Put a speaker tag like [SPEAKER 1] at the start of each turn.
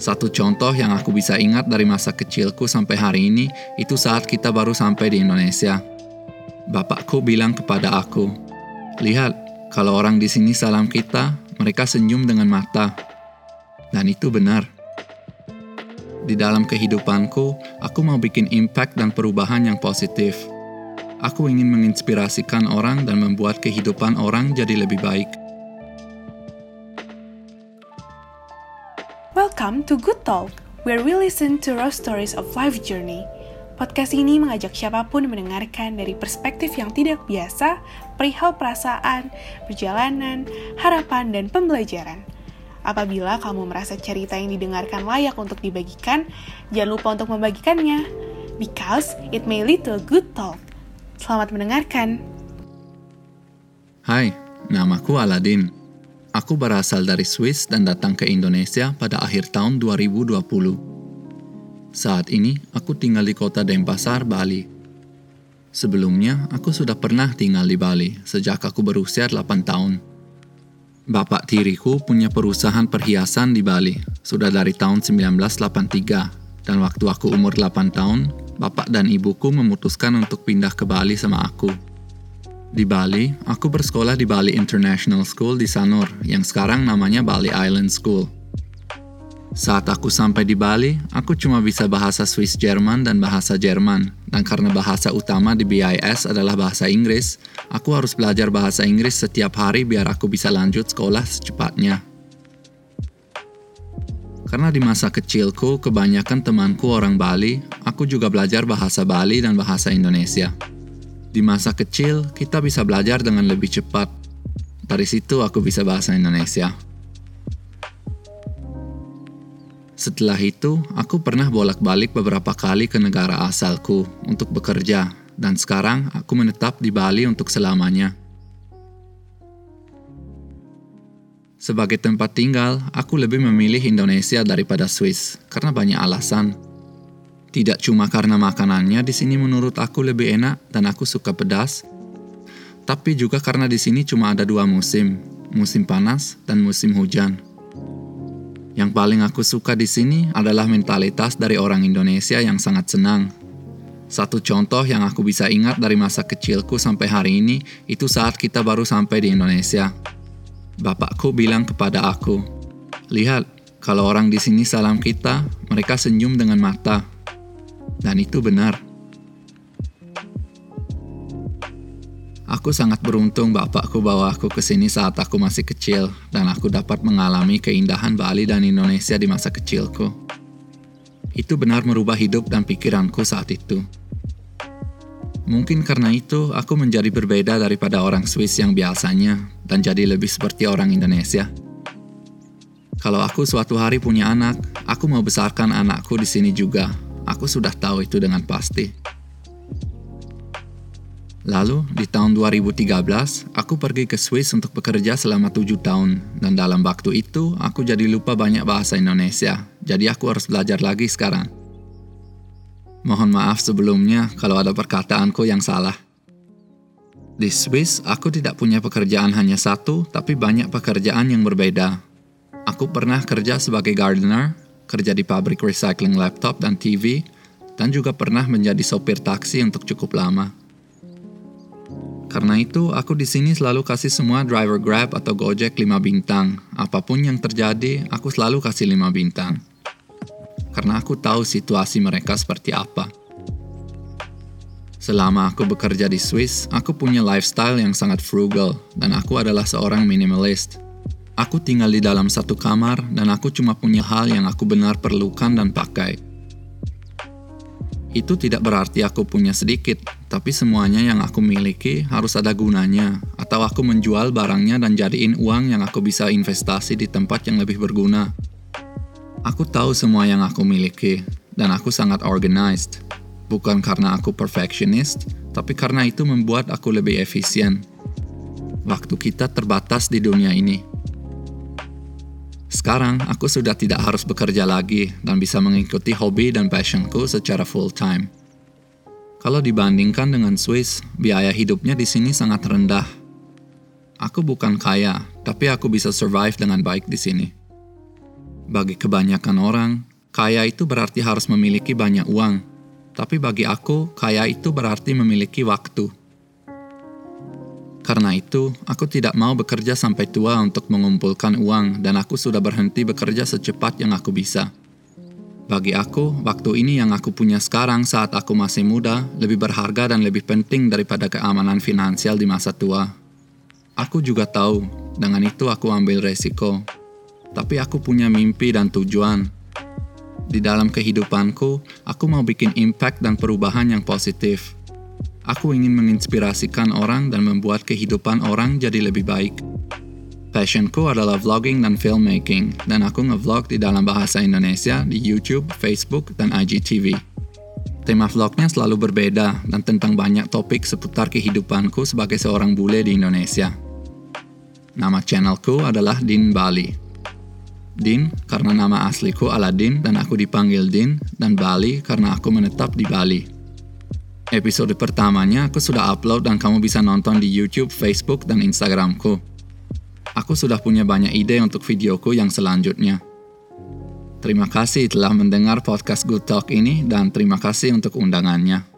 [SPEAKER 1] Satu contoh yang aku bisa ingat dari masa kecilku sampai hari ini itu saat kita baru sampai di Indonesia. Bapakku bilang kepada aku, "Lihat, kalau orang di sini salam kita, mereka senyum dengan mata." Dan itu benar. Di dalam kehidupanku, aku mau bikin impact dan perubahan yang positif. Aku ingin menginspirasikan orang dan membuat kehidupan orang jadi lebih baik.
[SPEAKER 2] Welcome to Good Talk, where we listen to raw stories of life journey. Podcast ini mengajak siapa pun mendengarkan dari perspektif yang tidak biasa, perihal perasaan, perjalanan, harapan, dan pembelajaran. Apabila kamu merasa cerita yang didengarkan layak untuk dibagikan, jangan lupa untuk membagikannya, because it may lead to a good talk. Selamat mendengarkan.
[SPEAKER 1] Hai, namaku Aladin. Aku berasal dari Swiss dan datang ke Indonesia pada akhir tahun 2020. Saat ini, aku tinggal di kota Denpasar, Bali. Sebelumnya, aku sudah pernah tinggal di Bali sejak aku berusia 8 tahun. Bapak tiriku punya perusahaan perhiasan di Bali, sudah dari tahun 1983. Dan waktu aku umur 8 tahun, bapak dan ibuku memutuskan untuk pindah ke Bali sama aku. Di Bali, aku bersekolah di Bali International School di Sanur, yang sekarang namanya Bali Island School. Saat aku sampai di Bali, aku cuma bisa bahasa Swiss Jerman dan bahasa Jerman, dan karena bahasa utama di BIS adalah bahasa Inggris, aku harus belajar bahasa Inggris setiap hari biar aku bisa lanjut sekolah secepatnya. Karena di masa kecilku, kebanyakan temanku orang Bali, aku juga belajar bahasa Bali dan bahasa Indonesia. Di masa kecil, kita bisa belajar dengan lebih cepat. Dari situ aku bisa bahasa Indonesia. Setelah itu, aku pernah bolak-balik beberapa kali ke negara asalku untuk bekerja, dan sekarang aku menetap di Bali untuk selamanya. Sebagai tempat tinggal, aku lebih memilih Indonesia daripada Swiss karena banyak alasan. Tidak cuma karena makanannya di sini menurut aku lebih enak dan aku suka pedas, tapi juga karena di sini cuma ada dua musim, musim panas dan musim hujan. Yang paling aku suka di sini adalah mentalitas dari orang Indonesia yang sangat senang. Satu contoh yang aku bisa ingat dari masa kecilku sampai hari ini itu saat kita baru sampai di Indonesia. Bapakku bilang kepada aku, "Lihat, kalau orang di sini salam kita, mereka senyum dengan mata." Dan itu benar. Aku sangat beruntung bapakku bawa aku ke sini saat aku masih kecil dan aku dapat mengalami keindahan Bali dan Indonesia di masa kecilku. Itu benar merubah hidup dan pikiranku saat itu. Mungkin karena itu aku menjadi berbeda daripada orang Swiss yang biasanya dan jadi lebih seperti orang Indonesia. Kalau aku suatu hari punya anak, aku mau besarkan anakku di sini juga Aku sudah tahu itu dengan pasti. Lalu, di tahun 2013, aku pergi ke Swiss untuk bekerja selama tujuh tahun, dan dalam waktu itu, aku jadi lupa banyak bahasa Indonesia, jadi aku harus belajar lagi sekarang. Mohon maaf sebelumnya kalau ada perkataanku yang salah. Di Swiss, aku tidak punya pekerjaan hanya satu, tapi banyak pekerjaan yang berbeda. Aku pernah kerja sebagai gardener, kerja di pabrik recycling laptop dan TV, dan juga pernah menjadi sopir taksi untuk cukup lama. Karena itu, aku di sini selalu kasih semua driver Grab atau Gojek 5 bintang. Apa pun yang terjadi, aku selalu kasih 5 bintang. Karena aku tahu situasi mereka seperti apa. Selama aku bekerja di Swiss, aku punya lifestyle yang sangat frugal, dan aku adalah seorang minimalist. Aku tinggal di dalam satu kamar dan aku cuma punya hal yang aku benar perlukan dan pakai. Itu tidak berarti aku punya sedikit, tapi semuanya yang aku miliki harus ada gunanya, atau aku menjual barangnya dan jadiin uang yang aku bisa investasi di tempat yang lebih berguna. Aku tahu semua yang aku miliki, dan aku sangat organized. Bukan karena aku perfectionist, tapi karena itu membuat aku lebih efisien. Waktu kita terbatas di dunia ini sekarang, aku sudah tidak harus bekerja lagi dan bisa mengikuti hobi dan passionku secara full-time. Kalau dibandingkan dengan Swiss, biaya hidupnya di sini sangat rendah. Aku bukan kaya, tapi aku bisa survive dengan baik di sini. Bagi kebanyakan orang, kaya itu berarti harus memiliki banyak uang. Tapi bagi aku, kaya itu berarti memiliki waktu. Karena itu, aku tidak mau bekerja sampai tua untuk mengumpulkan uang, dan aku sudah berhenti bekerja secepat yang aku bisa. Bagi aku, waktu ini yang aku punya sekarang saat aku masih muda lebih berharga dan lebih penting daripada keamanan finansial di masa tua. Aku juga tahu, dengan itu aku ambil resiko. Tapi aku punya mimpi dan tujuan. Di dalam kehidupanku, aku mau bikin impact dan perubahan yang positif. Aku ingin menginspirasikan orang dan membuat kehidupan orang jadi lebih baik. Passionku adalah vlogging dan filmmaking, dan aku ngevlog di dalam bahasa Indonesia di YouTube, Facebook, dan IGTV. Tema vlognya selalu berbeda dan tentang banyak topik seputar kehidupanku sebagai seorang bule di Indonesia. Nama channelku adalah Din Bali. Din karena nama asliku Aladin dan aku dipanggil Din, dan Bali karena aku menetap di Bali. Episode pertamanya aku sudah upload dan kamu bisa nonton di YouTube, Facebook, dan Instagramku. Aku sudah punya banyak ide untuk videoku yang selanjutnya. Terima kasih telah mendengar podcast Good Talk ini dan terima kasih untuk undangannya.